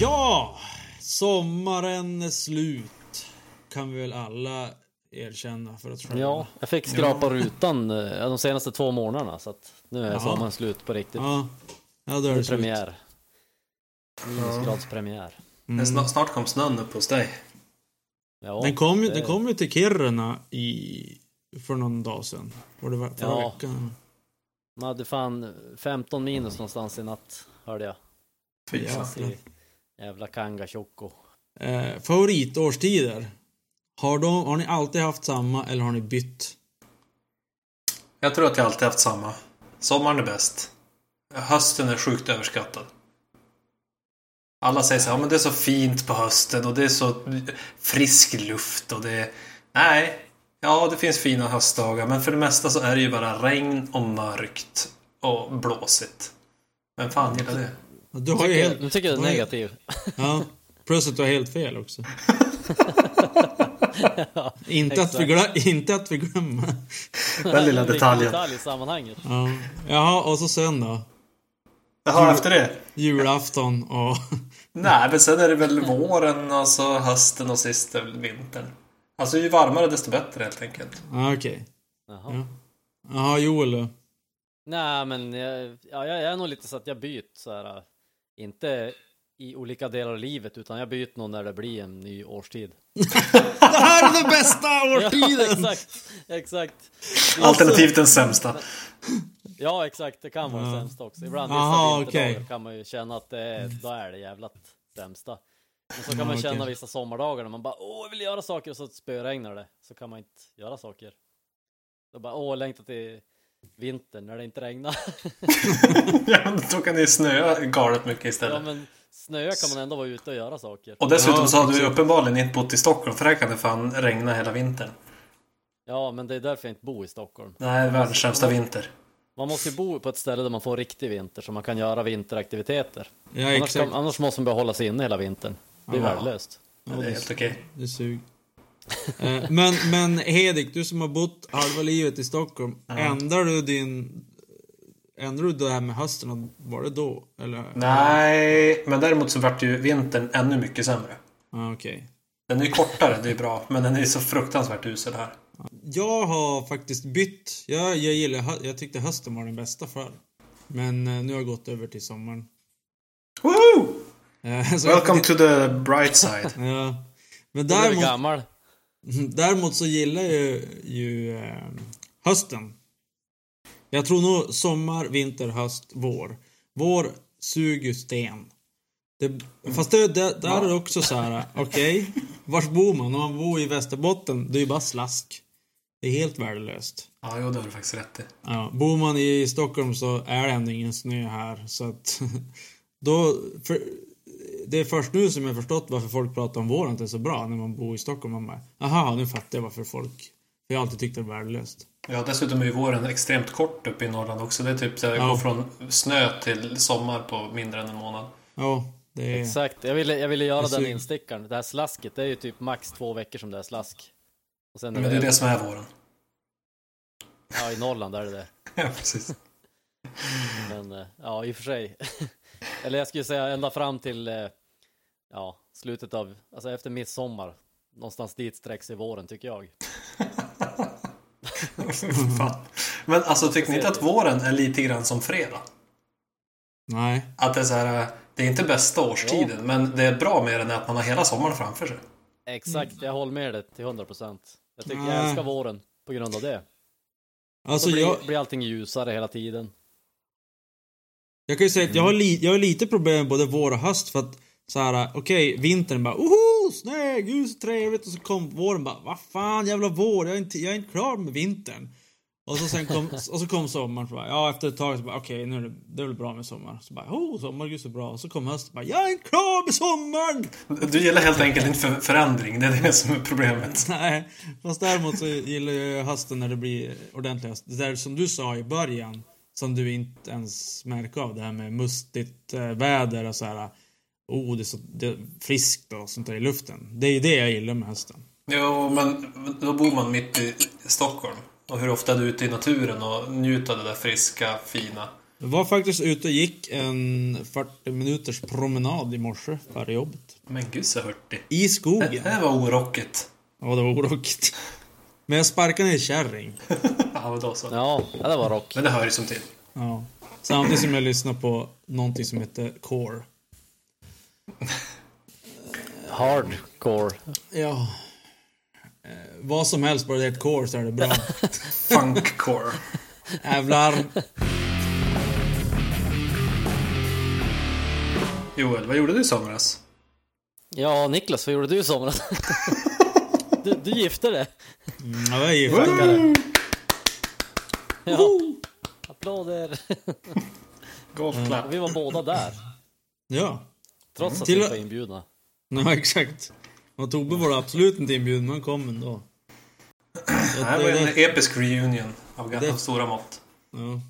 Ja! Sommaren är slut. Kan vi väl alla erkänna för oss själva. Ja, jag fick skrapa rutan eh, de senaste två månaderna så att nu är Jaha. sommaren slut på riktigt. Ja, ja då är Det det är premiär. Minusgradspremiär. Men snart, snart kom snön upp hos dig. Ja, Den kom, ju, det- den kom ju till Kiruna i, för någon dag sedan. Var det förra Ja. veckan? Man hade fan 15 minus någonstans i natt, hörde jag. Fy. Jävlar. Jävla Kanga Tjocko. Eh, favoritårstider? Har, de, har ni alltid haft samma eller har ni bytt? Jag tror att jag alltid haft samma. Sommaren är bäst. Hösten är sjukt överskattad. Alla säger så här, ja men det är så fint på hösten och det är så frisk luft och det. Nej. Ja, det finns fina höstdagar men för det mesta så är det ju bara regn och mörkt och blåsigt. Vem fan gillar det? Du har ju helt... Nu tycker du är negativ. Ja. Plus att du har helt fel också. inte, att vi glö, inte att vi glömmer. Den lilla detaljen. detalj i sammanhanget. Ja. Jaha, och så sen då? Jaha, efter det? Julafton och... Nej, men sen är det väl våren och så hösten och sist vintern. Alltså ju varmare desto bättre helt enkelt. Ja, okej. Jaha. Ja. Jaha, Joel då? Nej, men jag, ja, jag är nog lite så att jag byter så här. äh, Inte i olika delar av livet, utan jag byter nog när det blir en ny årstid. Det här är den bästa Ja, årstiden! exakt, exakt. Alternativt den sämsta. Ja, exakt. Det kan vara Ja. sämsta också. Ibland vissa Aha, vinterdagar okej. kan man ju känna att det är, då är det jävla sämsta. Men så kan Ja, man känna vissa sommardagar när man bara åh, jag vill göra saker och så spöregnar det. Så kan man inte göra saker. Då bara åh, jag längtar till vintern när det inte regnar. Ja, då kan det ju snöa galet mycket ja, istället. men snö kan man ändå vara ute och göra saker. Och dessutom Ja, så har du ju uppenbarligen inte bott i Stockholm för där kan det fan regna hela vintern. Ja, men det är därför jag inte bor i Stockholm. Nej, världens sämsta vinter. Man måste ju bo på ett ställe där man får riktig vinter så man kan göra vinteraktiviteter. Ja, Annars, kan, annars måste man bara hålla sig inne hela vintern. Det är Ja. värdelöst. Ja, det är helt okej. det suger. Eh, men, men Hedik, du som har bott halva livet i Stockholm. Ändrar du din... Ändrar du det här med hösten? och Var det då? Eller? Nej, men däremot så vart ju vintern ännu mycket sämre. Ja, okej. Den är ju kortare, det är bra. Men den är så fruktansvärt usel här. Jag har faktiskt bytt. Jag, jag gillar Jag tyckte hösten var den bästa förr. Men eh, nu har jag gått över till sommaren. Woo! Eh, Welcome to the bright side. Ja. Men Du är däremot, gammal. däremot så gillar jag ju, ju eh, hösten. Jag tror nog sommar, vinter, höst, vår. Vår suger sten. Det, fast det, det, där är det också så här, okej, vars bor man? Om man bor i Västerbotten, det är ju bara slask. Det är helt värdelöst. Ja, jo, det har du faktiskt rätt i. Ja, bor man i Stockholm så är det ändå ingen snö här så att då för, det är först nu som jag har förstått varför folk pratar om våren det är så bra när man bor i Stockholm. Man bara, aha, nu fattar jag varför folk... För jag har alltid tyckt det var värdelöst. Ja, dessutom är ju våren extremt kort uppe i Norrland också. Det är typ så här, Ja. gå från snö till sommar på mindre än en månad. Ja, det är... Exakt, jag ville, jag ville göra den instickaren. Det här slasket, det är ju typ max två veckor som det är slask. Och sen är Men det är det som är våren. Ja, i Norrland är det det. Ja, precis. Men eh, ja, i och för sig. Eller jag skulle säga ända fram till eh, ja, slutet av, alltså efter midsommar. Någonstans dit sträcks i våren tycker jag. Men alltså, tycker ni inte att våren är lite grann som fredag? Nej. Att det är så här, det är inte bästa årstiden, men det är bra med den är att man har hela sommaren framför sig. Exakt, jag håller med dig till 100 procent. Jag tycker jag älskar våren på grund av det. Alltså blir, jag, blir allting ljusare hela tiden. jag kan ju säga att jag har, li, jag har lite problem med både vår och höst för att så här, okej, vintern bara oho, snö, gud så trevligt och så kom våren bara, vad fan jävla vår, jag är inte, jag är inte klar med vintern. Och så sen kom, och så kom sommaren så bara, ja efter ett tag så bara, okej nu är det, det är väl bra med sommar. Så bara, oh sommar, gud så bra. Och så kom hösten bara, jag är inte klar med sommaren! Du gillar helt enkelt inte för förändring, det är det som är problemet. Nej, fast däremot så gillar jag hösten när det blir ordentlig höst. Det där som du sa i början, som du inte ens märker av, det här med mustigt eh, väder och så här. Oh, det är så det är friskt och sånt där i luften. Det är ju det jag gillar med hösten. Jo, men då bor man mitt i Stockholm. Och hur ofta är du ute i naturen och njuter av det där friska, fina? Jag var faktiskt ute och gick en 40 minuters promenad i morse före jobbet. Men gud så hurtig. I Det skogen. här var orockigt. Ja, det var oråkigt. Men jag sparkade ner en kärring. Ja, men då så. Ja, ja, det var rock. Men det hör ju som till. Ja. Samtidigt som jag lyssnar på någonting som heter Core. Hardcore. Ja. Eh, vad som helst, bara det är ett core så är det bra. Funkcore. Jävlar. Joel, vad gjorde du i somras? Ja, Niklas, vad gjorde du i somras? du, du gifte dig? Mm, ja, jag är gift. Ja. Applåder. Golfklapp. Vi var båda där. Ja. Trots att Till- vi inte var inbjudna. Ja, exakt. Och Tobbe var absolut inte inbjuden, men kom ändå. Det här var en episk reunion av, Det- av stora mått. Ja.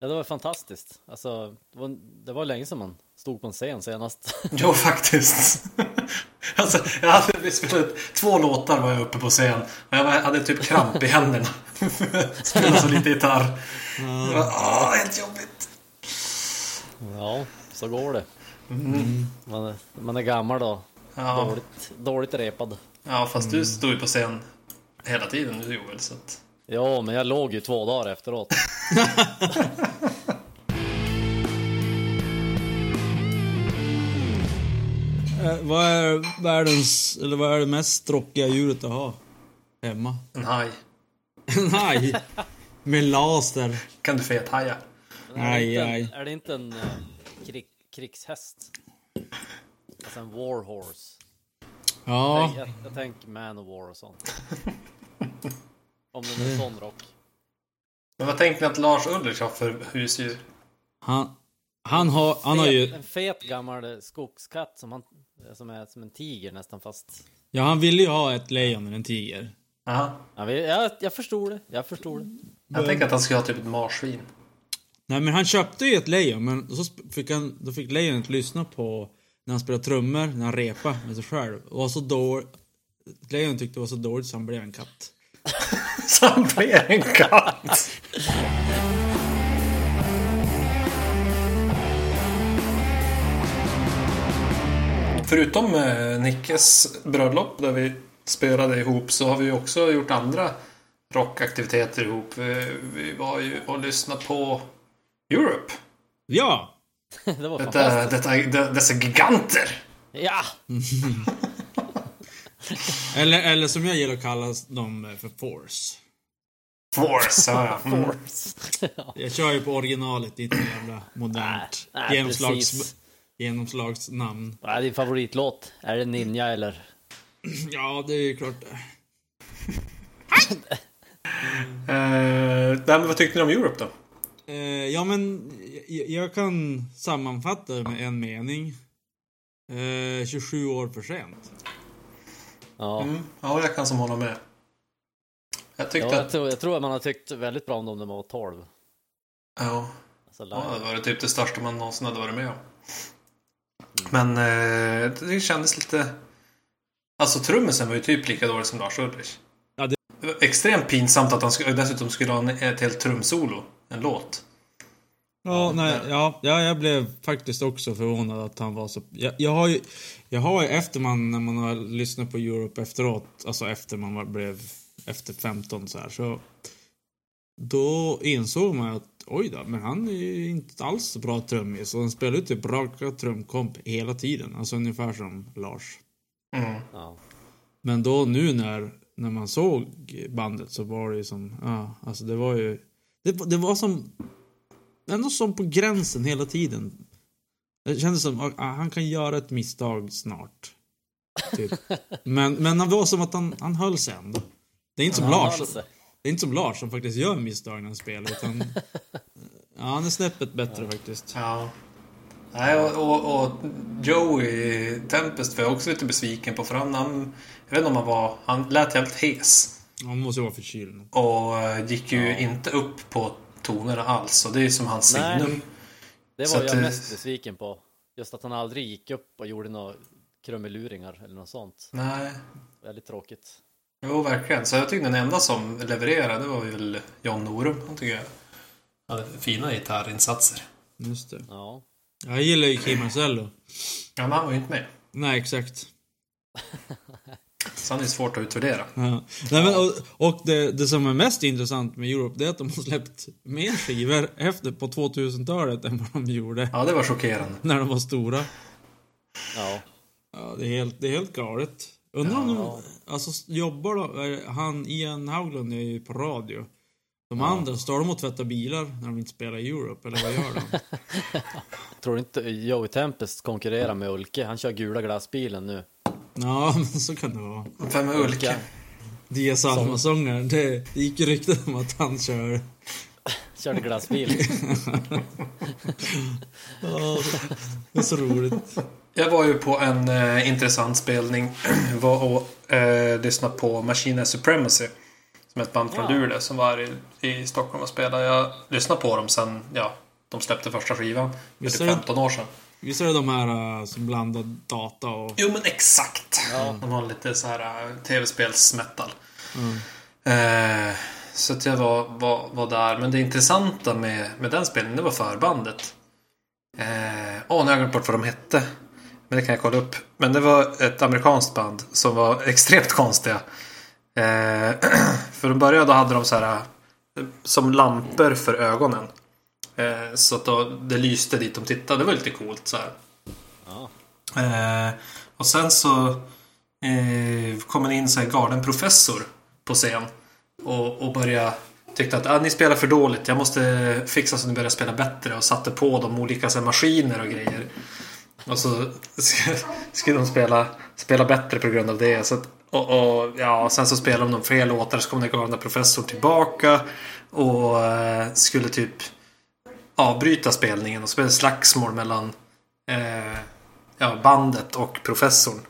Ja, det var fantastiskt. Alltså, det var, det var länge sedan man stod på en scen senast. Jo, faktiskt. alltså, jag hade vi spelade två låtar var jag uppe på scen. Och jag hade typ kramp i händerna. Spelade så lite gitarr. Det var, Åh, helt jobbigt. ja, så går det. Man, är, man är gammal då. Ja, Dåligt, dåligt repad. ja fast du stod ju på scen hela tiden nu Joel. Så att... Ja, men jag låg ju två dagar efteråt. Eh, vad är världens, eller vad är det mest tråkiga djuret att ha? Hemma? En haj. Nej. Med laser. Kan du fethaja? Men är det inte en-. Är det inte en eh, krig, krigshäst? Alltså en warhorse. Ja. Jag, jag, jag tänker man of war och sånt. Om det är en sån rock. Men vad tänkte ni att Lars Ulrich har för husdjur? Han, han har, han har ju, En fet gammal skogskatt som, han, som är som en tiger nästan fast... ja han ville ju ha ett lejon eller en tiger. Aha. Jag, vet- jag, jag förstod det, jag förstod det. Jag tänker att han skulle ha typ ett marsvin. Nej men han köpte ju ett lejon men så fick han, då fick lejonet lyssna på när han spelade trummor, när han repade med sig själv. Och var så dåligt, lejonet tyckte det var så dåligt så han blev en katt. Så han blev en katt! Förutom eh, Nickes bröllop där vi spelade ihop så har vi också gjort andra rockaktiviteter ihop. Vi, vi var ju och lyssnade på Europe. Ja! Det var Detta, fantastiskt. detta, de- dessa giganter! Ja! Eller, eller som jag gillar att kalla dem eh, för Force. Force, ja. Mm. Jag kör ju på originalet, inte jävla modernt genomslags, precis. genomslagsnamn. Vad är din favoritlåt? Är det Ninja eller? Ja, det är ju klart det. Nej, men vad tyckte ni om Europe då? Eh, ja, men jag, jag kan sammanfatta det med en mening. Eh, 27 år för sent. Ja. Mm, ja, jag kan som hålla med. Jag tyckte Ja, jag, att... tror, jag tror att man har tyckt väldigt bra om dem när man var 12. Ja, Alltså ja, det var typ det största man någonsin hade varit med om. Men eh, det kändes lite... Alltså trummisen var ju typ lika dålig som Lars Ulrich. Ja, det- Det var extremt pinsamt att han sk- dessutom skulle ha en, ett helt trumsolo. En låt. Ja, nej, ja, ja, jag blev faktiskt också förvånad att han var så... Jag, jag har ju... Jag har ju efter man, när man har lyssnat på Europe efteråt, alltså efter man var, blev... Efter 15 så här, så... Då insåg man att oj då, men han är ju inte alls så bra trummis. Och han spelar ju typ raka trumkomp hela tiden. Alltså ungefär som Lars. Mm. Ja. Men då nu när, när man såg bandet så var det ju som, ja, alltså det var ju... Det, var- det var som... Ändå som på gränsen hela tiden. Det kändes som att ah, han kan göra ett misstag snart. Typ. Men, men det var som att han, han höll sig ändå. Det är inte som Han Lars. Det är inte som Lars som faktiskt gör misstag när han spelar. Utan, ja, han är snäppet bättre faktiskt. Ja. Nej, och, och, och Joey Tempest var jag också lite besviken på. För han, han, jag vet inte om han var... Han lät jävligt hes. Han måste vara förkyld. Och eh, gick ju inte upp på tonerna alls. Och det är som hans Nej. signum. Det var att, jag eh, mest besviken på. Just att han aldrig gick upp och gjorde några krumeluringar eller något sånt. Nej. Väldigt tråkigt. Jo, verkligen. Så jag tyckte den enda som levererade var väl John Norum. Han tycker jag hade fina gitarrinsatser. Just det. Ja. Jag gillar ju Kim Marcello. Ja, men han var ju inte med. Nej, exakt. Så han är svårt att utvärdera. Ja. Nej, men, och och det, det som är mest intressant med Europe, det är att de har släppt mer skivor efter på 2000-talet än vad de gjorde Ja, det var chockerande. när de var stora. Ja. Ja, det är helt, det är helt galet. Undrar om de, alltså jobbar då, är- han Ian Haugland är ju på radio. De andra, står de och tvättar bilar när de inte spelar i Europe, eller vad gör de? Tror du inte Joey Tempest konkurrerar med Ulke? Han kör gula glassbilen nu. Ja, men så kan det vara. Vem är Ulke? Dia Salma-sångaren, det, det gick rykten om att han kör... Körde glassbil. Ja, det är så roligt. Jag var ju på en eh, intressant spelning. var och eh, lyssnade på Machine Supremacy. Som är ett band från Ja. Luleå som var i, i Stockholm och spelade. Jag lyssnade på dem sen, ja, de släppte första skivan. Är det- 15 år sedan. Visst är det de här äh, som blandar data och... Jo men exakt! Ja. De har lite så här uh, tv-spelsmetal. Eh, så att jag var, var, var där. Men det intressanta med, med den spelningen, det var förbandet. Åh, eh, åh, nu har jag glömt bort vad de hette. Men det kan jag kolla upp. Men det var ett amerikanskt band som var extremt konstiga. Eh, för de började, då hade de så här som lampor för ögonen. Eh, så att då, det lyste dit de tittade. Det var lite coolt så här. Ja. Eh, och sen så eh, kom en in så här galen professor på scen. Och, och började tyckte att ah, ni spelar för dåligt. Jag måste fixa så att ni börjar spela bättre. Och satte på dem olika så här, maskiner och grejer. Och så sk- skulle de spela, spela bättre på grund av det. Så att, och, och, ja, sen så spelade de fler låtar. Så kom den galna professorn tillbaka. Och eh, skulle typ avbryta spelningen. Och spela slagsmål mellan eh, ja, bandet och professorn.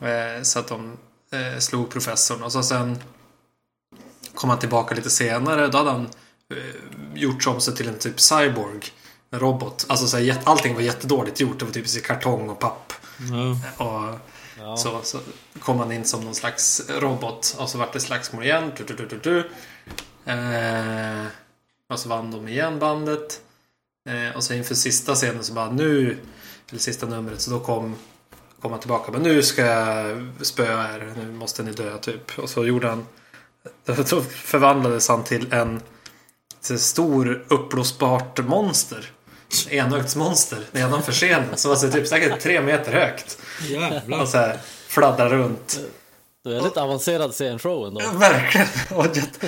Eh, så att de eh, slog professorn. Och så sen kom han tillbaka lite senare. Då hade han eh, gjort om sig till en typ cyborg. En robot. Alltså så här, allting var jättedåligt gjort. Det var typ i kartong och papp. Ja. Och Ja. så, så kom han in som någon slags robot. Och så vart det slagsmål igen. Du, du, du, du, du. Eh, och så vann de igen bandet. Eh, och så inför sista scenen så bara nu, eller sista numret, så då kom, kom han tillbaka. Men nu ska jag spöa er, nu måste ni dö typ. Och så gjorde han, då förvandlades han till en till stor uppblåsbart monster. Enögdsmonster nedanför scenen. Som var så typ säkert tre meter högt. Jävlar. Och så här fladdrar runt. Det är lite avancerad scenshow ändå. Verkligen. Och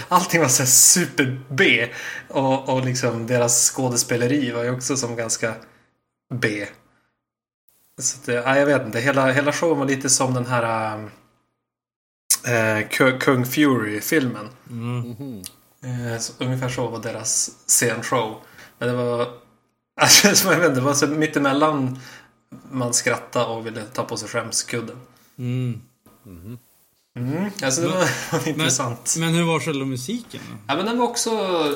allting var så här super-B. Och, och liksom deras skådespeleri var ju också som ganska B. Så det- ja, jag vet inte. Hela, hela showen var lite som den här äh, Kung Fury-filmen. Mm. Eh, så ungefär så var deras scenshow. Men det var... Alltså, som jag vet inte, det var så mittemellan man skrattade och ville ta på sig skämskudden. Mm. Mm, alltså det var, var intressant. Men hur var själva musiken? Ja, men den var också,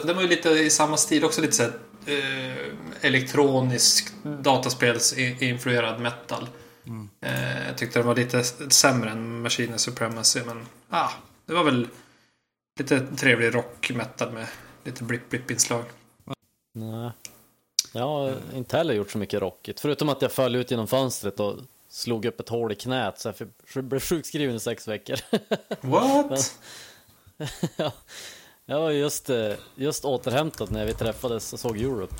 den var ju lite i samma stil, också lite såhär eh, elektronisk dataspelsinfluerad metal. Eh, jag tyckte den var lite sämre än Machine Supremacy, men ah, det var väl lite trevlig rock metal med lite blipp-blipp-inslag. Nej. Jag har inte heller gjort så mycket rockigt. Förutom att jag föll ut genom fönstret och slog upp ett hål i knät så jag blev sjukskriven i sex veckor. What? Ja, jag var just, eh, just återhämtad när vi träffades och såg Europe.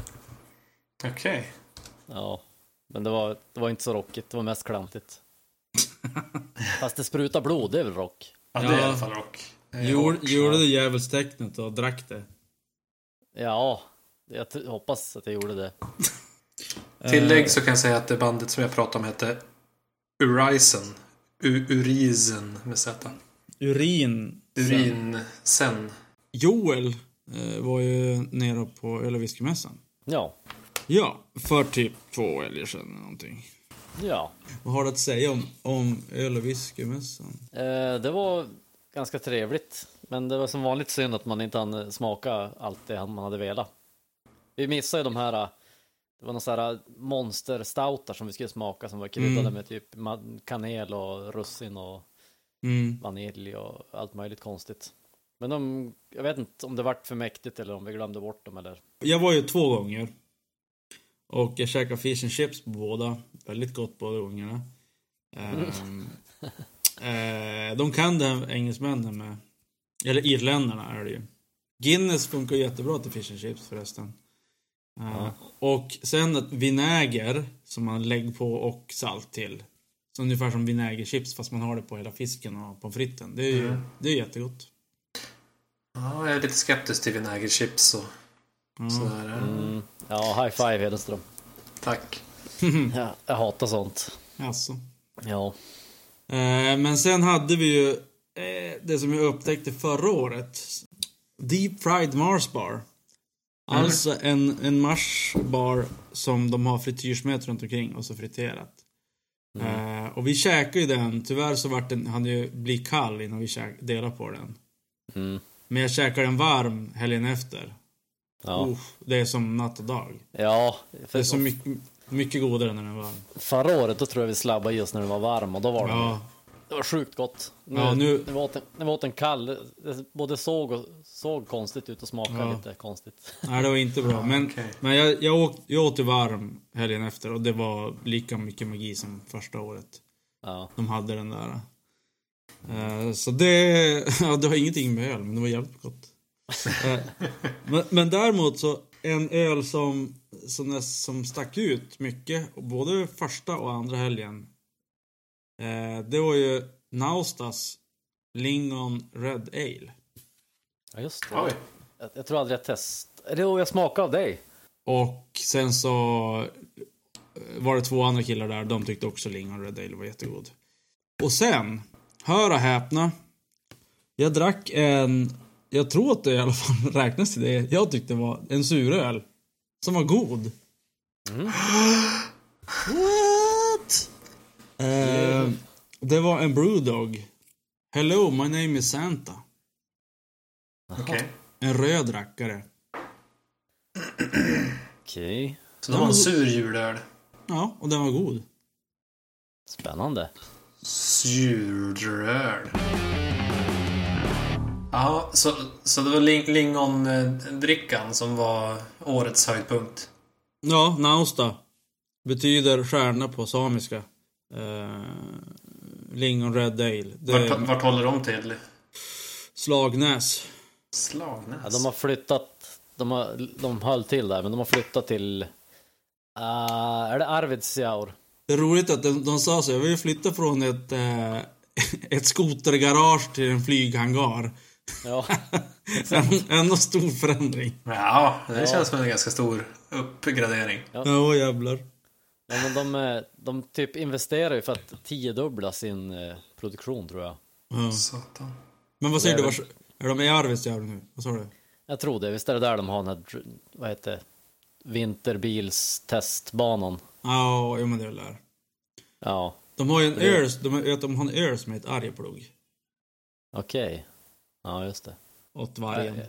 Okej. Ja, men det var, det var inte så rockigt, det var mest klantigt. Fast det sprutar blod, det är väl rock? Ja, det är i alla fall rock. Det är Gjorde, rock, gjorde ja. det djävulstecknet och drack det? Ja, jag hoppas att jag gjorde det. Tillägg så kan jag säga att det bandet som jag pratade om hette Urisen. U Urisen med Z. Urin. Urinsen. Joel eh, var ju nere på öl och whiskymässan. Ja, Ja, för typ två helger sedan någonting. ja. Vad har du att säga om, om öl och whiskymässan? Eh, det var ganska trevligt. Men det var som vanligt synd att man inte hann smaka allt det man hade velat. Vi missade ju de här, eh, det var några så här monsterstoutar som vi skulle smaka som var kryddade Mm. med typ kanel och russin och Mm. vanilj och allt möjligt konstigt. Men de, jag vet inte om det vart för mäktigt eller om vi glömde bort dem eller. Jag var ju två gånger. Och jag käkade fish and chips på båda. Väldigt gott båda gångerna. Ehm, eh, de kan det, engelsmännen med. Eller irländarna är det ju. Guinness funkar jättebra till fish and chips förresten. Ja. Och sen vinäger som man lägger på och salt till. Så ungefär som vinägerchips fast man har det på hela fisken och pommes fritesen. Det är ju Mm. det är jättegott. Ja, jag är lite skeptisk till vinägerchips och Ja. sådär. Mm, ja, high five Hedenström. Tack. Ja, jag hatar sånt. Alltså. Ja. Eh, men sen hade vi ju eh, det som jag upptäckte förra året. Deep Fried Mars Bar. Alltså en, en Mars-bar som de har frityrsmet runt omkring och så friterat. Mm. Eh, och vi käkade ju den. Tyvärr så vart den, han ju bli kall innan vi käk, delade på den. Mm. Men jag käkade den varm helgen efter. Ja. Uff, det är som natt och dag. ja, Det är så mycket, mycket godare när den är varm. förra året då tror jag vi slabbade oss när den var varm och då var den, Ja, det var sjukt gott. Nu, Ja, nu- vi åt en, åt en kall, det både såg och såg konstigt ut och smakade Ja. lite konstigt. Nej, det var inte bra. Men, okej. men jag, jag, åt, jag åt ju varm helgen efter och det var lika mycket magi som första året. Ja. De hade den där. Eh, så det, ja, det har ingenting med öl, men det var jävligt gott. Eh, men, men däremot så, en öl som, som, som stack ut mycket, både första och andra helgen. Eh, det var ju Naustas Lingon Red Ale. ja, just det. Oj. Jag, jag tror aldrig jag test. Är det då jag smakade av dig? Och sen så eh, var det två andra killar där. De tyckte också Lingon Red Ale var jättegod. Och sen, hör och häpna. Jag drack en, jag tror att det i alla fall räknas till det. Jag tyckte det var en suröl. Som var god. Mm. Det var en Brewdog. Hello, my name is Santa. Okej. En röd rackare. Okej, Så det var en sur julöl. Ja, och den var god. spännande. Suröl. Ja, så, så det var ling, lingondrickan som var årets höjdpunkt. Ja, Nausta. Betyder stjärna på samiska. Eh, lingon Red Ale. Det Vart, vart håller de till? Slagnäs. Slagnäs? Ja, de har flyttat, de, har, de höll till där, men de har flyttat till, uh, är det Arvidsjaur? Det är roligt att de, de sa så. Jag vill flytta från ett, eh, ett skotergarage till en flyghangar. Ja, en, ändå stor förändring. Ja, det Ja. känns som en ganska stor uppgradering. Ja, jävlar. Ja men de, eh, de typ investerar ju för att tiodubbla sin eh, produktion tror jag. Ja. Satan. Men vad säger du? är Vars, är de i Arvidsjaur nu? Vad sa du? Jag tror det, visst är det där de har den här, vad heter det, vinterbilstestbanan? Ja, jo men det är väl där. Ja, De har ju en Det- öl, de, de har en öl som heter Arjeplog. okej. Ja, just det. Åt vargen. Jag,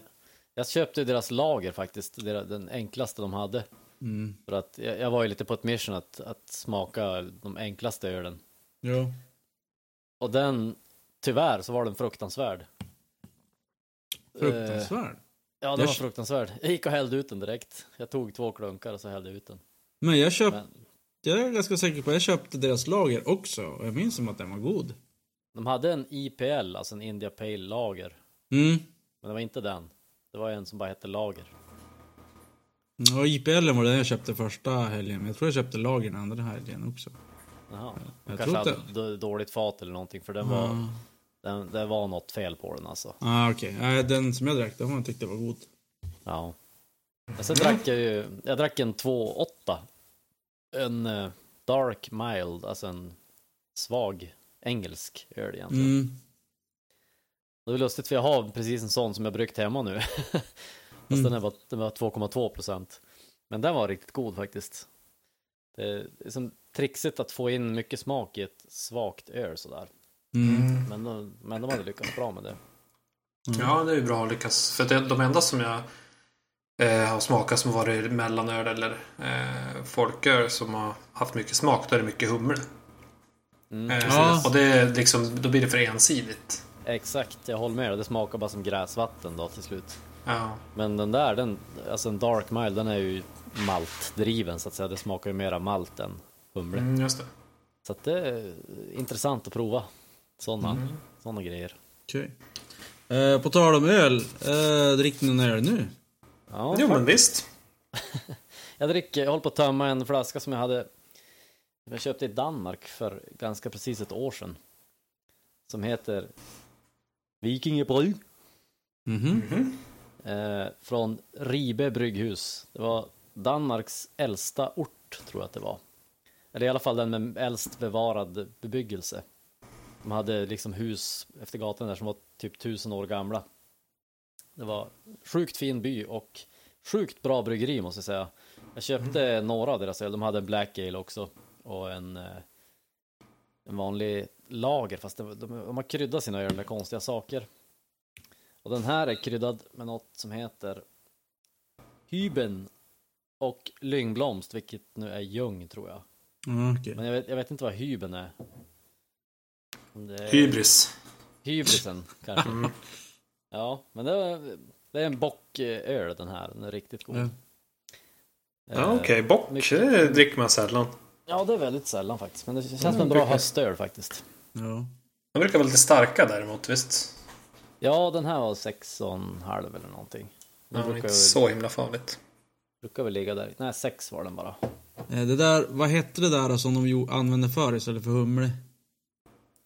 jag köpte deras lager faktiskt, den enklaste de hade. Mm. För att jag, jag var ju lite på ett mission att, att smaka de enklaste ölen. Ja. Och den, tyvärr så var den fruktansvärd. Eh, Fruktansvärd. ja, den Jag var fruktansvärd. Jag gick och hällde ut den direkt. Jag tog två klunkar och så hällde jag ut den. Men jag köpte, Men jag är ganska säker på, jag köpte deras lager också. Och jag minns som att den var god. de hade en IPL, alltså en India Pale Lager. Mm. Men det var inte den. Det var en som bara hette Lager. Ja, IPL var den jag köpte första helgen. Men jag tror jag köpte lager den andra helgen också. Jaha. Jag Kanske hade inte- d- dåligt fat eller någonting för den var, Ja, den, det var något fel på den alltså. ah, okej. Nej, den som jag drack, den tyckte jag var god. Ja. Men sen drack jag ju, jag drack en 2,8. En eh, dark mild, alltså en svag engelsk öl egentligen. Mm. Det är lustigt för jag har precis en sån som jag bryggt hemma nu. Fast Mm. den, är bara, den var 2,2 procent. Men den var riktigt god faktiskt. Det är som trixigt att få in mycket smak i ett svagt öl sådär. Mm. Men de, men de hade lyckats bra med det. Ja, det är ju bra att lyckas. För det, de enda som jag eh, har smakat som varit mellanöl eller eh, folköl som har haft mycket smak, då är det mycket humle. Mm. Eh, Ja. Och det är liksom, då blir det för ensidigt. Exakt, jag håller med. Det smakar bara som gräsvatten då till slut. Ja. Men den där, den, alltså en dark mile, den är ju maltdriven så att säga. Det smakar ju mera malt än humle. Mm, just det. Så att det är intressant att prova sådana Mm. såna grejer. Okej. Eh, på tal om öl, eh, drick ni någon öl nu? Ja, Jo, men visst. Jag dricker, jag håller på att tömma en flaska som jag hade jag köpte i Danmark för ganska precis ett år sedan. Som heter Vikingebry. Mhm. Eh, från Ribe brygghus. Det var Danmarks äldsta ort, tror jag att det var. Eller i alla fall den med äldst bevarad bebyggelse. De hade liksom hus efter gatan där som var typ tusen år gamla. Det var sjukt fin by och sjukt bra bryggeri måste jag säga. Jag köpte några av deras öl. De hade en Black Ale också och en, eh, en vanlig lager fast var- de, de har kryddat sina öl med konstiga saker. Och den här är kryddad med något som heter Hyben och Lyngblomst, vilket nu är ljung tror jag. Ja, okej. Men jag vet, jag vet inte vad hyben är. Är Hybris. hybrisen kanske. Mm. Ja, men det det är en bocköl den här. Den är riktigt god. Ja. Ja, okej. Bock, mycket- det dricker man sällan. Ja, det är väldigt sällan faktiskt. Men det känns som en bra höstöl faktiskt. Ja. De brukar vara lite starka däremot, visst? Ja, den här var sex och en halv eller någonting. Den Ja, brukar, inte så himla farligt. brukar väl ligga där. Nej, sex var den bara. Eh, Det där, vad hette det där som de använde förr istället för humle?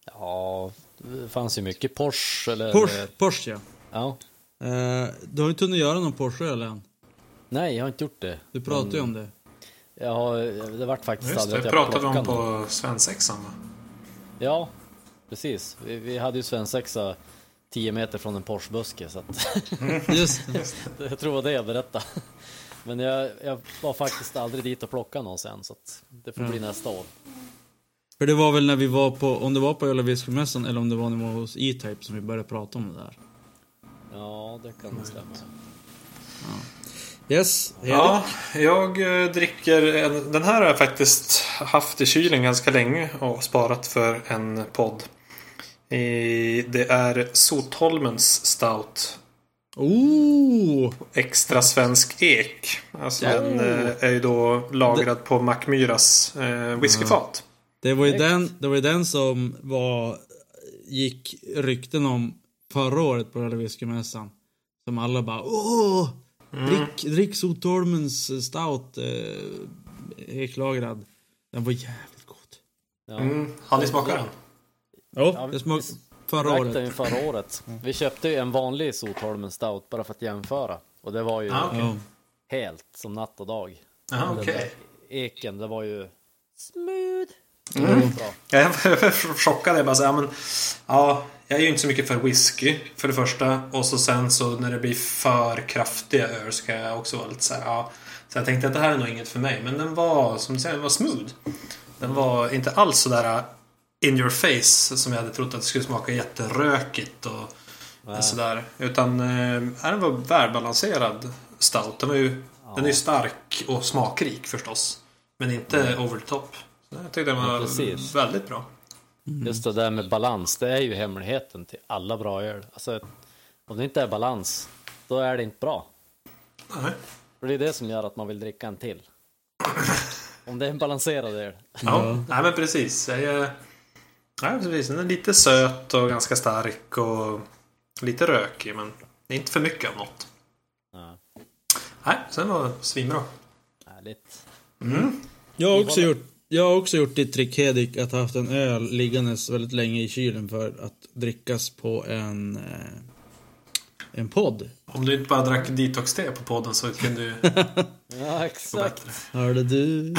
Ja, det fanns ju mycket Porsche eller... Porsche, Porsche ja. Ja. Eh, du har inte hunnit göra någon Porsche-öl än. Nej, jag har inte gjort det. Du pratade ju om det. Jag har, det vart faktiskt Just det, att jag pratade vi om på svensexan va? Ja, precis. Vi, vi hade ju svensexa 10 meter från en Porsche-buske så att Just det. jag tror det jag berättade. Men jag, jag var faktiskt aldrig dit och plockade någon sen så att det får bli nästa år. För det var väl när vi var på, om det var på öl och whiskymässan eller om det var när vi var hos E-Type som vi började prata om det där. Ja, det kan nog stämma. Yes, Erik. Ja, jag eh, dricker en, Den här har jag faktiskt haft i kylen ganska länge och sparat för en podd. Det är Sotholmens Stout. Oh! Extra svensk ek. Alltså Ja. den eh, är ju då lagrad på Mackmyras eh, whiskyfat. Det var ju den, det var ju den som var, gick rykten om förra året på och whiskymässan. Som alla bara åh! Drick, drick Sotholmens stout eh, eklagrad. Den var jävligt god. Ja. Mm. Har ni smakat den? Ja, Ja, det smakade vi- förra året. den ju förra året. Vi köpte ju en vanlig Sotholmen Stout bara för att jämföra. Och det var ju Ah, okej. Ja. helt som natt och dag. Okej. där Eken, det var ju smooth. Mm. Jag är chockad. Jag bara så här, men, ja, jag är ju inte så mycket för whisky för det första. Och så sen så när det blir för kraftiga öl så kan jag också vara lite så här, ja. Så jag tänkte att det här är nog inget för mig. Men den var, som du säger, den var smooth. Den var inte alls så där uh, in your face som jag hade trott att det skulle smaka jätterökigt och Nej. sådär. Utan eh, den var välbalanserad stout. Den, var ju, den är ju stark och smakrik förstås. Men inte over the top. Så jag tyckte den Ja, var väldigt bra. Just det där med balans, det är ju hemligheten till alla bra öl. Alltså, om det inte är balans, då är det inte bra. Nej. För det är det som gör att man vill dricka en till. Om det är en balanserad öl. Ja, nej men precis. Jag är, nej, precis. Den är lite söt och ganska stark och lite rökig men det är inte för mycket av något. Ja, Nej, sen var det svinbra. härligt. Jag har också gjort, jag har också gjort ditt trick Hedik, att ha haft en öl liggandes väldigt länge i kylen för att drickas på en, eh, en podd. Om du inte bara drack detox-te på podden så kunde du Ja, exakt. Hörde du?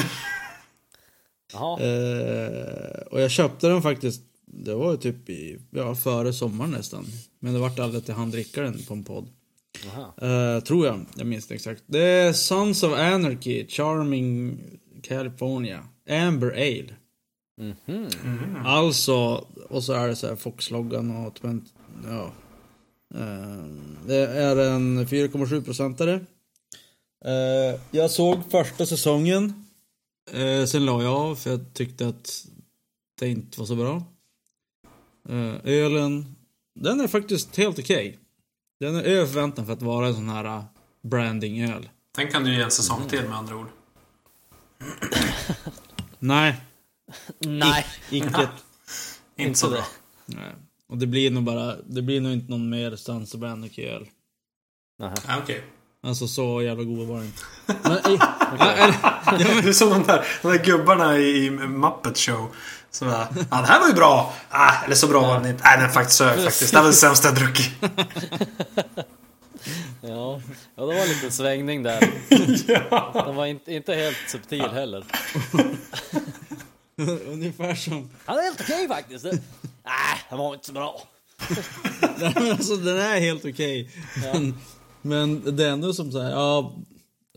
Eh, och jag köpte den faktiskt, det var ju typ i, ja, före sommaren nästan. Men det vart aldrig att jag hann dricka den på en podd. Eh, tror jag, jag minns det exakt. Det är Sons of Anarchy, Charming California, Amber Ale. Mhm. Alltså, och så är det så här Fox-loggan och twen- ja. Eh, Det är en 4,7 procentare. Eh, Jag såg första säsongen. Eh, Sen la jag av för jag tyckte att det inte var så bra. Eh, ölen, den är faktiskt helt okej. Den är över förväntan för att vara en sån här uh, branding-öl. Den kan du ge en säsong till med andra ord. Nej, Nej, icke. Inte så bra. Nej. Och det blir nog bara, det blir nog inte någon mer Stanza Brannick-öl. Nähä. Ja, Okej. Alltså så jävla god var den inte. Men, eh, ja, eller, ja, men, Du är som de där, de där gubbarna i, i Muppet Show. Som bara, ja den här var ju bra. Ah, eller så bra var den inte. Nej den är faktiskt sög faktiskt. Det var det sämsta jag druckit. Ja, ja, det var en liten svängning där. Den var inte, inte helt subtil heller. ungefär som... Han är helt okej faktiskt. Nej, den var inte så bra. Nej, men alltså den är helt okej. Men, men det är ändå som så här, ja...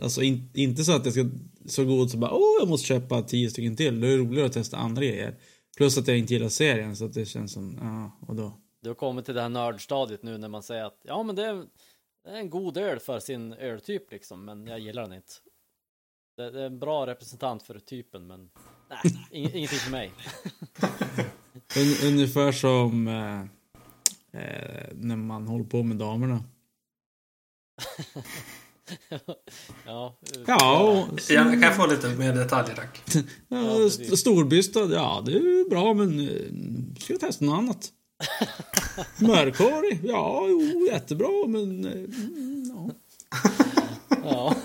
Alltså in, inte så att jag ska så god så bara åh jag måste köpa tio stycken till. Det är roligare att testa andra grejer. Plus att jag inte gillar serien så att det känns som, ja, och då? Du har kommit till det här nördstadiet nu när man säger att ja, men det är, det är en god öl för sin öltyp liksom, men jag gillar den inte. Det, det är en bra representant för typen, men nej, ing, ingenting för mig. Un, ungefär som eh, eh, när man håller på med damerna. Ja, Ja, och, Ja, kan jag få lite mer detaljer tack? ja, storbystad, ja det är bra men eh, ska jag testa något annat? Mörkhårig, ja jo jättebra men eh, mm, ja. ja.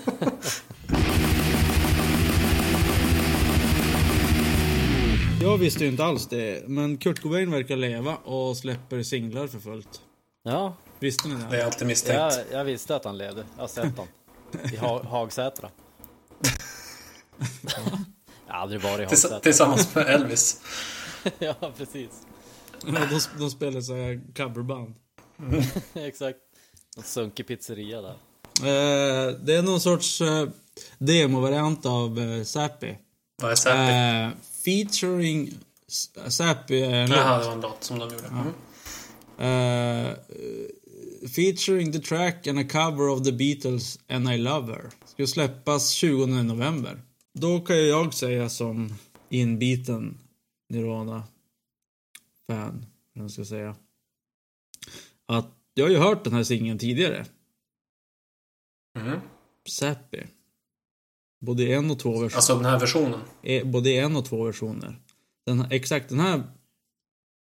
Jag visste ju inte alls det, men Kurt Cobain verkar leva och släpper singlar för fullt. ja, Visste ni Det det? är alltid misstänkt. jag, jag visste att han levde. Jag har sett honom. I ha, Hagsätra. Jag har aldrig varit i Hagsätra. tillsammans med Elvis. Ja, precis. Ja, de, de spelar så här coverband. Exakt. En sunkig pizzeria där. Eh, det är någon sorts eh, demovariant av eh, Zappi. Vad är Säpi? Eh, featuring Zappi är en Jaha, det låt. var en låt som de gjorde. Mm. Eh, featuring the track and a cover of the Beatles and I Love Her. Ska släppas 20 november. Då kan jag säga som inbiten Nirvana-fan, jag ska säga. Att jag har ju hört den här singeln tidigare. Mm. Zappi. Både en och två versioner. Alltså den här versionen. Eh, både en och två versioner. Den, exakt den här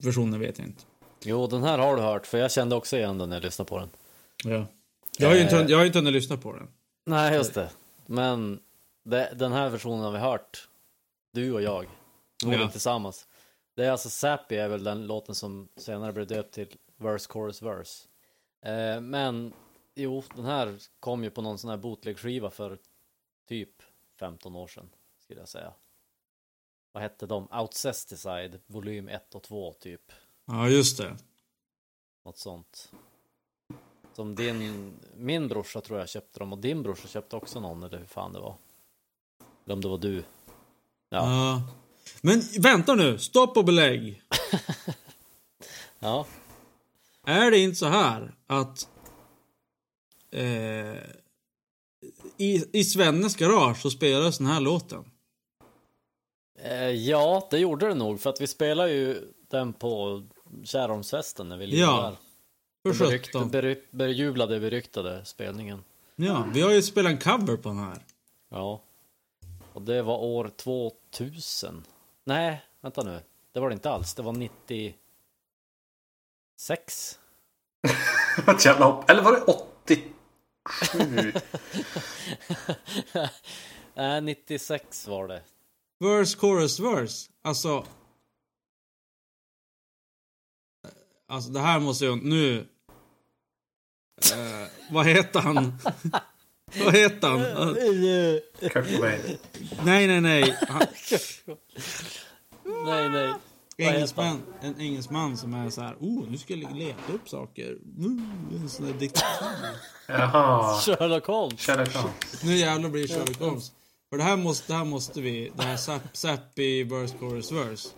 versionen vet jag inte. Jo, den här har du hört, för jag kände också igen den när jag lyssnade på den. Ja. Jag har ju inte, Eh. jag har inte hunnit lyssna på den. Nej, just det. Men det, den här versionen har vi hört, du och jag, Ja. tillsammans. Det är alltså Sappy är väl den låten som senare blev döpt till Verse, Chorus, Verse. Eh, men jo, den här kom ju på någon sån här bootleg-skiva för typ 15 år sedan, skulle jag säga. Vad hette de? Outcesticide, volym 1 och 2 typ. Ja, just det. Något sånt. Som din, min brorsa tror jag köpte dem och din brorsa köpte också någon eller hur fan det var. Eller om det var du. Ja. Ja. Men vänta nu, stopp och belägg. Ja. Är det inte så här att eh, i, i Svennes garage så spelas den här låten? Eh, ja, det gjorde det nog för att vi spelar ju den på Kärholmsfesten när vi lirade Ja, där. För Den berykt, sjutton. bery, bejublade, beryktade spelningen. Ja, vi har ju spelat en cover på den här. Ja. Och det var år 2000. Nej, vänta nu. Det var det inte alls. Det var 96. Ett jävla hopp. Eller var det 87? Nej, 96 var det. Verse, chorus, verse. Alltså... Alltså det här måste jag... Nu... Eh, vad heter han? vad heter han? Kurt Cobain. Nej, nej, nej. Han, Nej, nej. Engelsman, en engelsman som är så här. Oh, nu ska jag leta upp saker. Mm, en sån där diktatur. Jaha. Sherlock Holmes. Sherlock Holmes. Nu jävlar blir det Sherlock Holmes. För det här måste, det här måste vi, det här Zap- Zappy verse chorus verse.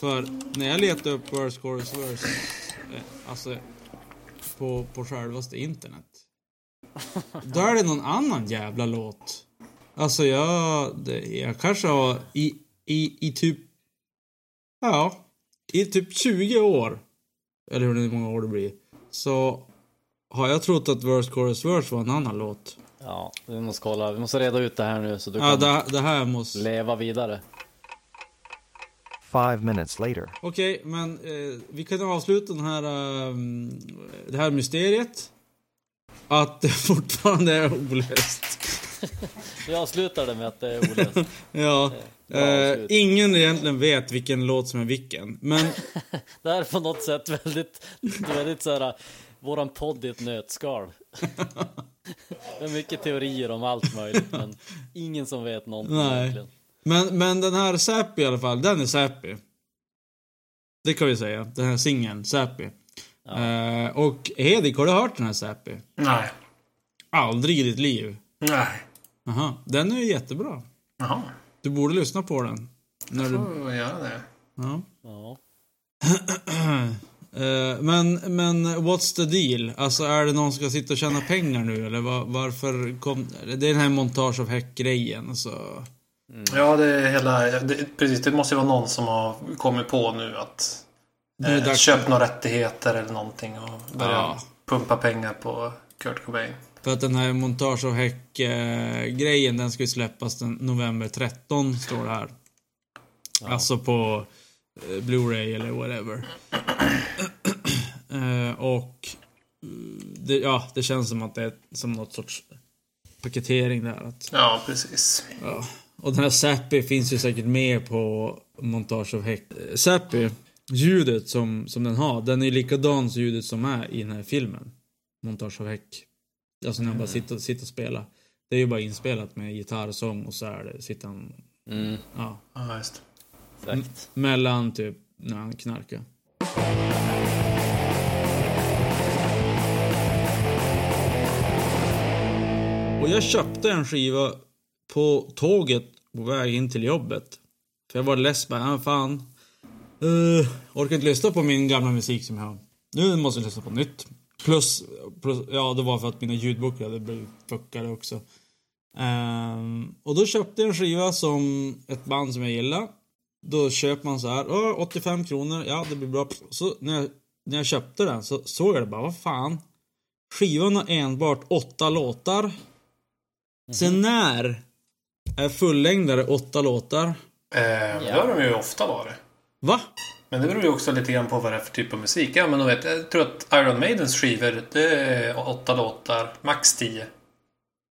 För när jag letar upp verse chorus verse, eh, alltså på, på självaste internet. Då är det någon annan jävla låt. Alltså jag, det, jag kanske har i, i, i typ Ja. I typ 20 år. Eller hur många år det blir. Så har jag trott att Verse Chorus Verse var en annan låt. Ja, vi måste kolla. Vi måste reda ut det här nu så du Ja, kan det, det här måste... leva vidare. Five minutes later. Okej, men eh, vi kan avsluta den här, ehm, det här mysteriet. Att det fortfarande är olöst. Vi avslutar det med att det är olöst. Ja. Eh, avslut. ingen egentligen vet vilken låt som är vilken. Men Det här är på något sätt väldigt, väldigt så här, våran podd i ett nötskal. Det är mycket teorier om allt möjligt, men ingen som vet någonting Nej. egentligen. Men, men den här Säpi i alla fall, den är Säpi. Det kan vi säga. Den här singeln, Säpi. Eh, och Hedik, har du hört den här Säpi? Nej. Aldrig i ditt liv? Nej. Aha, den är ju jättebra. Jaha. Du borde lyssna på den. När du, Får jag göra det? ja. Ja. Eh, men, men what's the deal? Alltså är det någon som ska sitta och tjäna pengar nu eller var, varför kom... Det är den här montage av häck-grejen så... Ja, det är hela... Det, precis, det måste ju vara någon som har kommit på nu att... Eh, köpt några rättigheter eller någonting och börja Ja. pumpa pengar på Kurt Cobain. För att den här montage av häck-grejen den ska ju släppas den november 13 står det här. Alltså på eh, Blu-ray eller whatever. Eh, och mm, det, ja, det känns som att det är som något sorts paketering där. Att, Ja, precis. ja. Och den här Zappi finns ju säkert med på montage av häck. Eh, Zappi, ljudet som, som den har, den är ju likadan som ljudet som är i den här filmen. Montage av häck. Alltså när han bara sitter, sitter och spelar. Det är ju bara inspelat med gitarrsång och så är det, sitter han, Mm, ja, Ja, just. exakt. mellan typ när han knarkar. Och jag köpte en skiva på tåget på väg in till jobbet. För jag var less bara, ah, fan. Uh, orkar inte lyssna på min gamla musik som jag har. Nu måste jag lyssna på nytt. Plus, plus ja det var för att mina ljudböcker hade blivit fuckade också. Ehm, och då köpte jag en skiva som ett band som jag gillar. Då köper man så här, "Åh, 85 kronor, ja det blir bra. Så när jag, när jag köpte den så såg jag det bara, vad fan. Skivan har enbart åtta låtar. Sen när är fullängdare åtta låtar? Eh, men Det har de ju ofta varit. Va? Men det beror ju också lite grann på vad det är för typ av musik. Ja, men de vet, jag tror att Iron Maidens skivor, det är åtta låtar, max tio.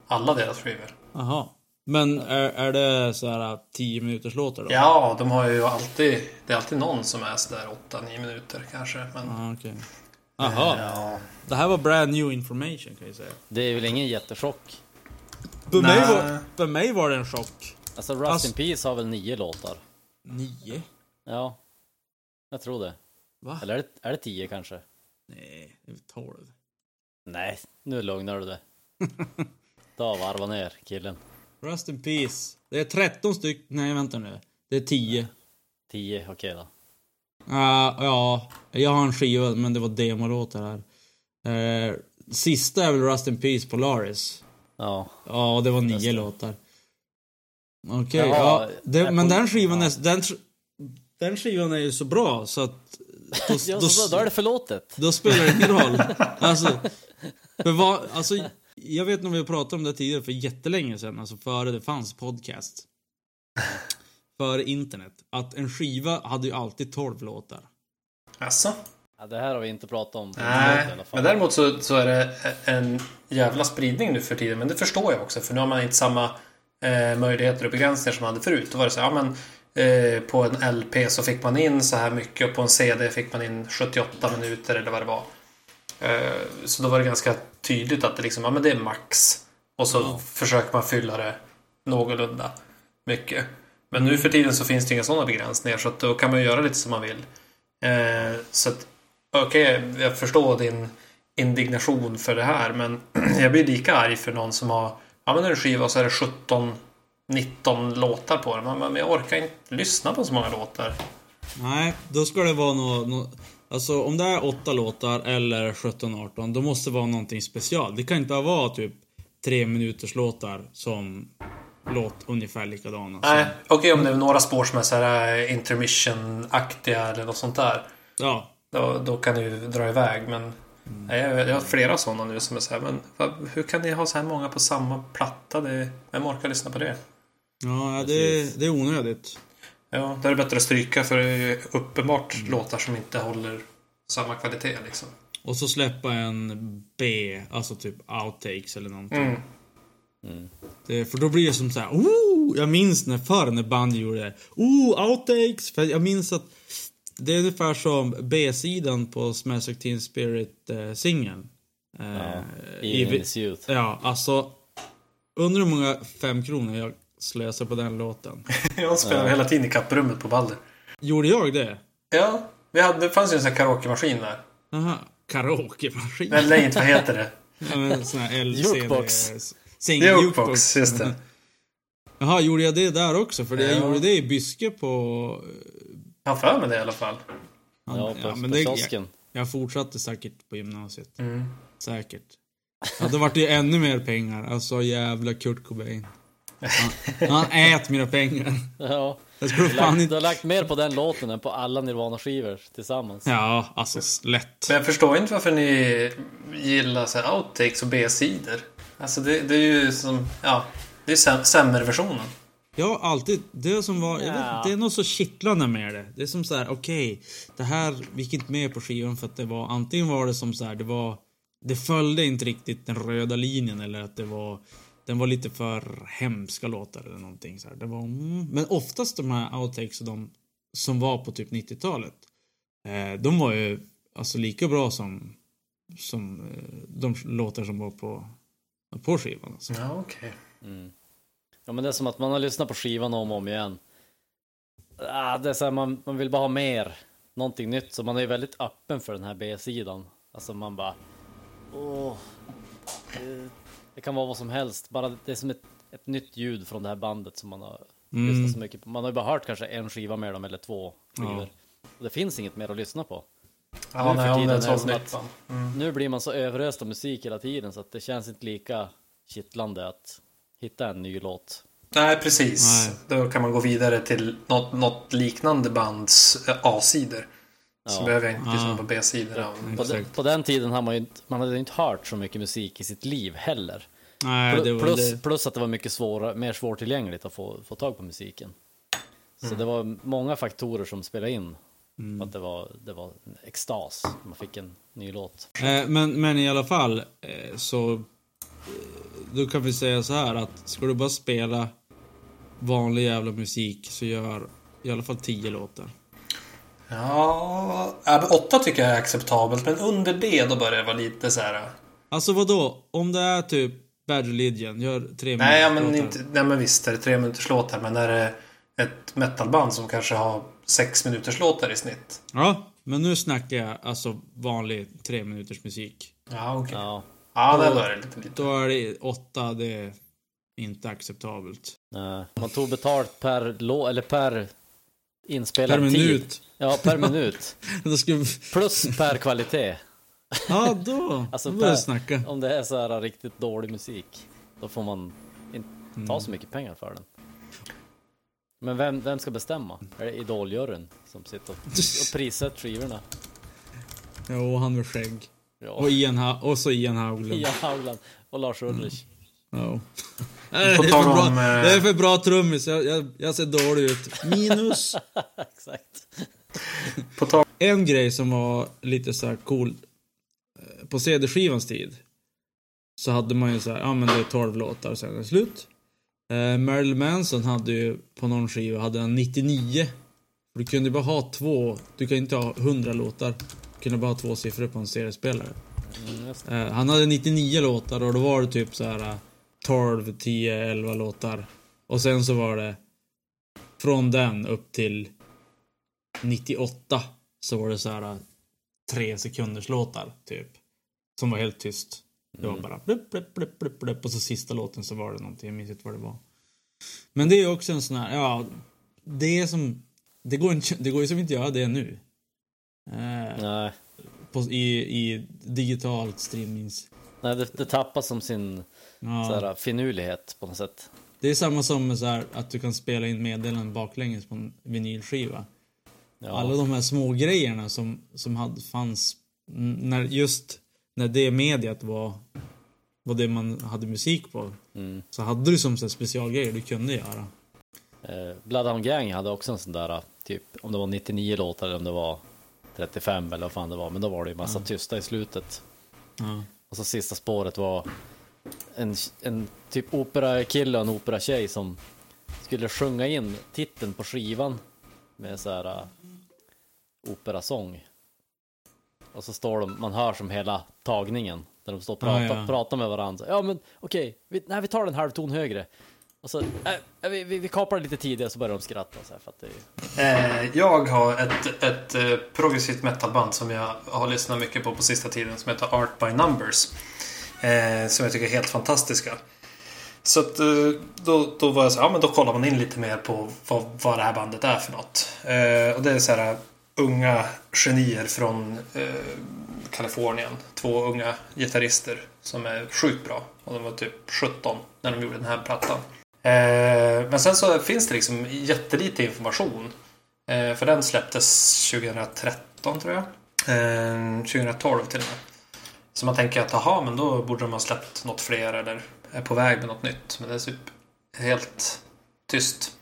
Alla deras skivor. Jaha. Men är, är det så här 10 minuters låtar då? Ja, de har ju alltid, det är alltid någon som är sådär 8-9 minuter kanske. Men, Ah, okej. Jaha. ja. Det här var brand new information kan jag säga. Det är väl ingen jättechock. För, mig var, för mig var det en chock. Alltså Rust Alltså- in Peace har väl nio låtar? Nio? Ja, jag tror det. Va? Eller är det, är det tio kanske? Nej, det är tolv. Nej, nu lugnar du dig. Ta varva ner killen. Rust in Peace. Det är 13 stycken. Nej, vänta nu. Det är 10. Tio, okej då. Ah, ja, jag har en skiva, men det var demolåtar här. Eh, sista är väl Rust in Peace Polaris. Ja, Ja, det var nio låtar. Okej, Jaha, ja. Det, men den skivan ja. är... Den, den skivan är ju så bra så att... Då, ja då, så, då är det förlåtet. då spelar det ingen roll. Alltså, för vad, alltså, jag vet nog vi har pratat om det tidigare för jättelänge sedan, alltså före det fanns podcast. Före internet. Att en skiva hade ju alltid 12 låtar. Alltså. Ja, det här har vi inte pratat om. Nej, men däremot så, så är det en jävla spridning nu för tiden. Men det förstår jag också, för nu har man inte samma eh, möjligheter och begränsningar som man hade förut. Då var det så ja men eh, på en LP så fick man in så här mycket och på en CD fick man in 78 minuter eller vad det var. Eh, så då var det ganska tydligt att det liksom, ja men det är max. Och så försöker man fylla det någorlunda mycket. Men nu för tiden så finns det inga sådana begränsningar så att då kan man göra lite som man vill. Eh, så att Okej, jag förstår din indignation för det här, men jag blir lika arg för någon som har men en skiva och så är det 17 19 låtar på den. Men jag orkar inte lyssna på så många låtar. Nej, då ska det vara något... Nå, alltså om det är åtta låtar eller 17-18, då måste det vara någonting special. Det kan inte bara vara typ tre minuters låtar som låt ungefär likadana. Nej, okej om det är några spår som är så här intermission-aktiga eller något sånt där. Ja. Då, då kan det ju dra iväg men nej, jag, jag har flera sådana nu som är så här, men hur kan ni ha så här många på samma platta? Det, vem orkar lyssna på det? Ja, det, det är onödigt. Ja, då är det bättre att stryka för det är ju uppenbart låtar som inte håller samma kvalitet liksom. Och så släppa en B, alltså typ outtakes eller någonting. Mm. Det, för då blir det som så här, oh! Jag minns när förr när band gjorde det. Oh, outtakes! För jag minns att det är ungefär som B-sidan på Smash Teen Spirit-singeln. Eh, Ja, i- I Youth. Ja, alltså. Undrar hur många fem kronor jag slösar på den låten. Jag spelar hela tiden i kapprummet på Balder. Gjorde jag det? Ja, vi hade, det fanns ju en sån här karaokemaskin där. Aha, karaokemaskin. Eller inte, vad heter det? Ja, men sån här LCD. Jukebox. Sing, Jukebox, just det. Jaha, gjorde jag det där också? För det, jag Ja. gjorde det i Byske på... Jag har för mig det i alla fall. Ja, på, men på det- kiosken. Jag fortsatte säkert på gymnasiet. Mm. Säkert. Ja, det vart ju ännu mer pengar. Alltså jävla Kurt Cobain. Han, han ät mina pengar. Ja. Jag skulle Du, fan lagt, du inte... har lagt mer på den låten än på alla Nirvana-skivor tillsammans. Ja, alltså lätt. Men jag förstår inte varför ni gillar så här outtakes och B-sidor. Alltså det, det är ju som, ja, det är säm- sämre-versionen. Jag har alltid, det som var, jag vet, det är något så kittlande med det. Det är som så här, okej, det här gick inte med på skivan för att det var, antingen var det som så här, det var, det följde inte riktigt den röda linjen eller att det var, den var lite för hemska låtar eller någonting så här. Det var, mm, men oftast de här outtakes och de som var på typ 90-talet, eh, de var ju alltså lika bra som, som eh, de låtar som var på, på skivan. Alltså. Ja, okej. Ja, men det är som att man har lyssnat på skivan om och om igen. Ah, det är så här, man, man vill bara ha mer, någonting nytt, så man är väldigt öppen för den här B-sidan. Alltså man bara, åh, det, det kan vara vad som helst, bara det är som ett, ett nytt ljud från det här bandet som man har Mm. lyssnat så mycket på. Man har ju bara hört kanske en skiva med dem eller två skivor. Ja. Och det finns inget mer att lyssna på. Ja, Nu för nej, det tiden är det som att-. Mm. Nu blir man så överöst av musik hela tiden så att det känns inte lika kittlande att hitta en ny låt. Nej, precis. Nej. Då kan man gå vidare till något, något liknande bands eh, A-sidor. Så Ja. behöver jag inte lyssna Ja. på B-sidorna. På, på den tiden hade man ju inte, man hade inte hört så mycket musik i sitt liv heller. Nej, det Pl- var plus, det. plus att det var mycket svårare, mer svårtillgängligt att få, få tag på musiken. Så Mm. det var många faktorer som spelade in. på Att det var, det var en extas. Man fick en ny låt. Eh, men, men i alla fall, eh, så... eh, Då kan vi säga så här att ska du bara spela vanlig jävla musik så gör i alla fall tio låtar. Ja, men åtta tycker jag är acceptabelt. Men under det då börjar det vara lite så här. Alltså vad då? Om det är typ Bad Religion, gör tre Nej, ja, minuters men, låtar. inte, nej, men visst är det tre minuters låtar. Men är det ett metalband som kanske har sex minuters låtar i snitt. Ja, men nu snackar jag alltså vanlig tre minuters musik. Ja, okej. Ja, Ja, där börjar det lite. lite. Då är det åtta, det är inte acceptabelt. nej. man tog betalt per lå, eller per inspelad Per tid. minut. Ja, per minut. Då ska vi... Plus per kvalitet. Ja, då. Alltså då per, snacka. om det är så här riktigt dålig musik, då får man inte Mm. ta så mycket pengar för den. Men vem, vem ska bestämma? Är det idoljuryn som sitter och, och prissätter skivorna? Jo, han med skägg. Ja, Och, Ian ha- och så Ian Haugland. Ian Haugland och Lars Ulrich. Ja. Nej, det, är för bra, om, eh, det är för bra trummis. Jag, jag, jag ser dålig ut. Minus. Exakt. En grej som var lite så här cool. eh, På CD-skivans tid. Så hade man ju så här, ja men det är 12 låtar sen är det slut. Eh, Marilyn Manson hade ju på någon skiva hade han 99. För Du kunde bara ha två, du kan inte ha 100 låtar. Kunde bara ha två siffror på en CD-spelare. Mm. Eh, han hade 99 låtar och då var det typ så här eh, 12, 10, 11 låtar. Och sen så var det från den upp till 98 så var det så här eh, tre sekunders låtar typ. Som var helt tyst. Det var bara blup, blup, blup, blup, blup. Och så sista låten så var det någonting, jag minns inte vad det var. Men det är ju också en sån här, ja, det är som, det går, inte, det går ju som inte att göra det nu. Eh, Nej, på, i, I digitalt streamings... Nej det, det tappar som sin Ja. så här, finurlighet på något sätt. Det är samma som med så här, att du kan spela in meddelanden baklänges på en vinylskiva. Ja. Alla de här små grejerna som, som hade, fanns när just när det mediet var, var det man hade musik på. Mm. Så hade du som så här specialgrejer du kunde göra. Eh, Bloodhound Gang hade också en sån där, typ om det var 99 låtar eller om det var 35 eller vad fan det var, men då var det ju massa tysta i slutet. Ja. Och så sista spåret var en, en typ operakille och en operatjej som skulle sjunga in titeln på skivan med så här uh, operasång. Och så står de, man hör som hela tagningen där de står och pratar, Ah, ja. pratar med varandra. Ja men okej, vi, nej, vi tar den halv ton högre. Och så, äh, vi, vi, vi kapar det lite tidigare så börjar de skratta så här, för att det är, Eh, jag har ett, ett eh, progressivt metalband som jag har lyssnat mycket på på sista tiden som heter Art by Numbers. Eh, som jag tycker är helt fantastiska. Så att, eh, då, då var jag så ja men då kollar man in lite mer på vad, vad det här bandet är för något. Eh, och det är så här uh, unga genier från eh, Kalifornien. Två unga gitarrister som är sjukt bra. Och de var typ 17 när de gjorde den här plattan. Eh, men sen så finns det liksom jättelite information. Eh, för den släpptes 2013 tror jag. Eh, 2012 till och med. Så man tänker att aha, men då borde de ha släppt något fler eller är på väg med något nytt. Men det är typ helt tyst.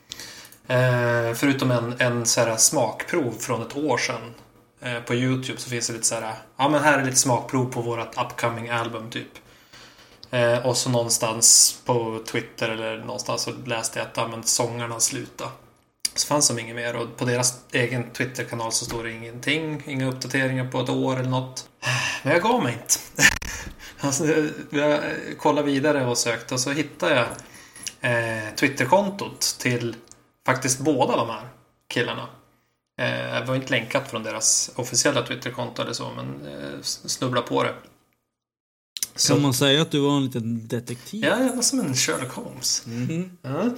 Eh, förutom en, en så här smakprov från ett år sedan. Eh, på Youtube så finns det lite så här. Ja men här är lite smakprov på vårt upcoming album typ. Eh, och så någonstans på Twitter eller någonstans så läste jag att ja, men sångarna slutade. Så fanns de inget mer och på deras egen Twitterkanal så står det ingenting. Inga uppdateringar på ett år eller något. Men jag gav mig inte. alltså, jag kollade vidare och sökte och så hittade jag eh, Twitterkontot till faktiskt båda de här killarna. Eh, det var inte länkat från deras officiella Twitterkonto eller så, men eh, snubbla på det. Så- Kan man säga att du var en liten detektiv? Ja, jag var som en Sherlock Holmes. Ja.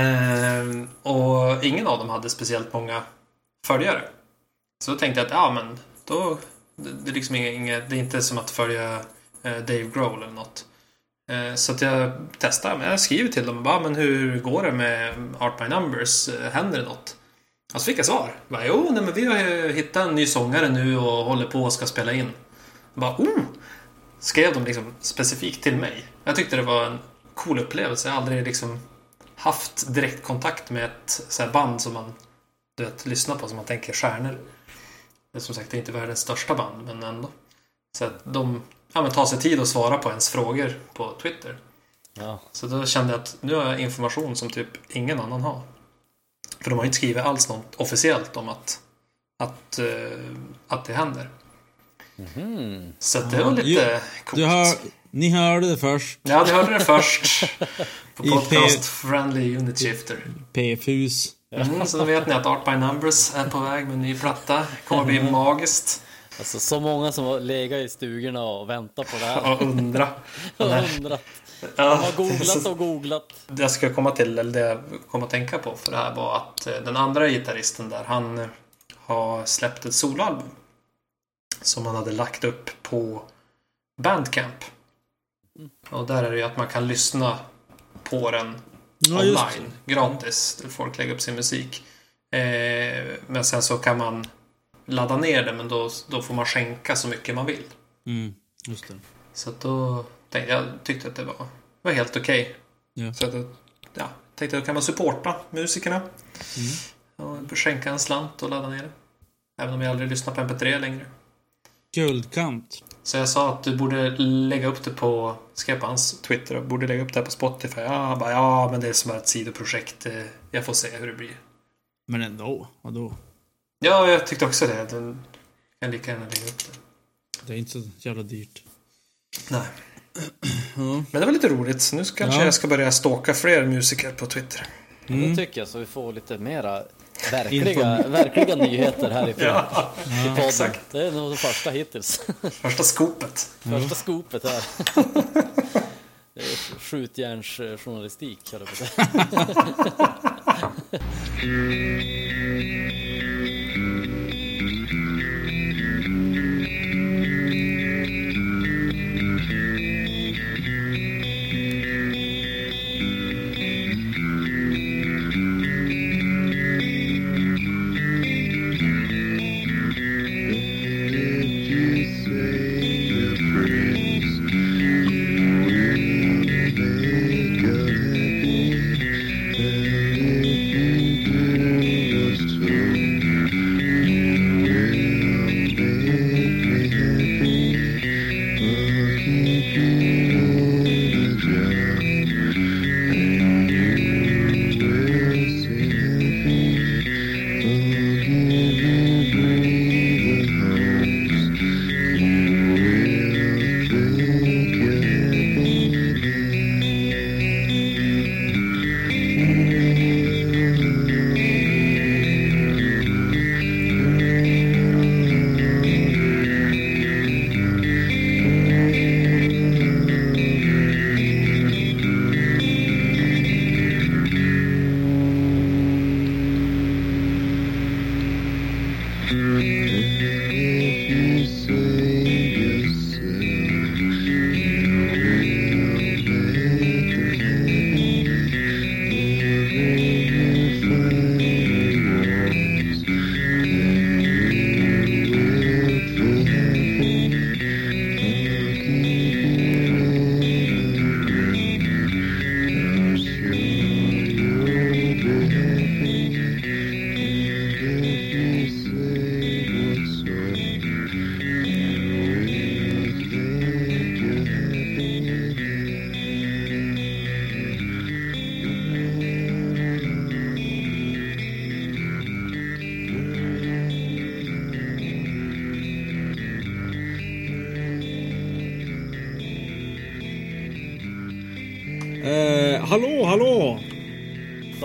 Ehm, och ingen av dem hade speciellt många följare. Så då tänkte jag att, ja men, då... Det, det är liksom inget, det är inte som att följa eh, Dave Grohl eller något. Eh, så att jag testade. Men jag skriver till dem och bara, men hur går det med Art by Numbers? Händer det något? Och så fick jag svar. Jag bara, jo, nej, men vi har ju hittat en ny sångare nu och håller på och ska spela in. Jag bara, oh! Skrev de liksom specifikt till mig. Jag tyckte det var en cool upplevelse. Jag har aldrig liksom haft direktkontakt med ett så band som man du vet, lyssnar på som man tänker stjärnor. Det är som sagt det är inte världens största band, men ändå. Så att de ja, men tar sig tid att svara på ens frågor på Twitter. ja, Så då kände jag att nu har jag information som typ ingen annan har. För de har inte skrivit alls något officiellt om att, att, eh, att det händer. Mhm. Så att det var lite coolt. Du hör, ni hörde det först. Ja, ni hörde det först. På podcast Friendly Unit Shifter. PFUs. Mm, så då vet ni att Art by Numbers är på väg med en ny platta. kommer bli magiskt. Alltså så många som har legat i stugorna och väntat på det här. Och undra. Och undrat. Ja, Har googlat och googlat. Det jag ska komma till, eller det jag kom att tänka på för det här var att eh, den andra gitarristen där, han eh, har släppt ett soloalbum. Som han hade lagt upp på Bandcamp. Och där är det ju att man kan lyssna på den Ja, online, gratis. Där folk lägger upp sin musik. Eh, men sen så kan man ladda ner det, men då, då får man skänka så mycket man vill. Mm, just det. Så att då tänkte jag tyckte att det var, var helt okej. Ja. Så att ja, tänkte att då kan man supporta musikerna. Och skänka en slant och ladda ner det. Även om jag aldrig lyssnar på MP3 längre. Guldkant. Så jag sa att du borde lägga upp det på, skrev på hans Twitter, och borde lägga upp det här på Spotify. Ja, bara, ja men det är som ett sidoprojekt. Eh, Jag får se hur det blir. Men ändå, vadå? Ja, jag tyckte också det. Den kan lika gärna lägga upp det. Det är inte så jävla dyrt. Nej. Ja. Men det var lite roligt. Nu kanske Ja. jag ska börja stalka fler musiker på Twitter. Det tycker jag, så vi får lite mera verkliga, verkliga nyheter härifrån Ja, i podden. exakt. Det är nog det första hittills. första skopet. Första skopet här. Skjutjärnsjournalistik, höll jag på att säga.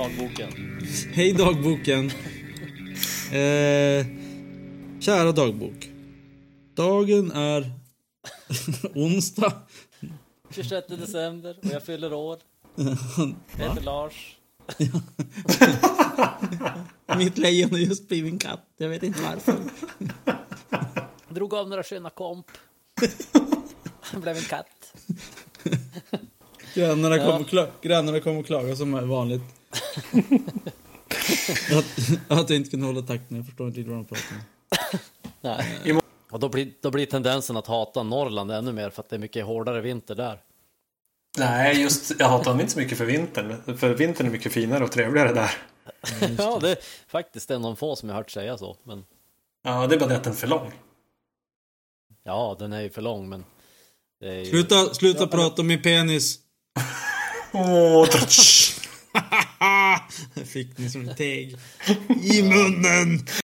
Dagboken. Hej dagboken. Eh, kära dagbok. Dagen är onsdag. 26 december och jag fyller år. Jag heter Lars. Mitt lejon har just blivit en katt. Jag vet inte varför. Drog av några sköna komp. Blev en katt. Grannarna Ja. kommer kla- grannarna kommer att klaga som vanligt. Att, att jag inte kunde hålla takten. Jag förstår inte riktigt vad de pratar om. Nej. Och då blir, då blir tendensen att hata Norrland ännu mer för att det är mycket hårdare vinter där. Nej, just jag hatar dem inte så mycket för vintern. För vintern är mycket finare och trevligare där. Ja, det är faktiskt en av de få som jag hört säga så. Men Ja, det är bara det att den är för lång. ja, den är ju för lång men... Det är ju... Sluta, sluta prata om min penis. Åh, Jag fick ni som ett teg. I munnen!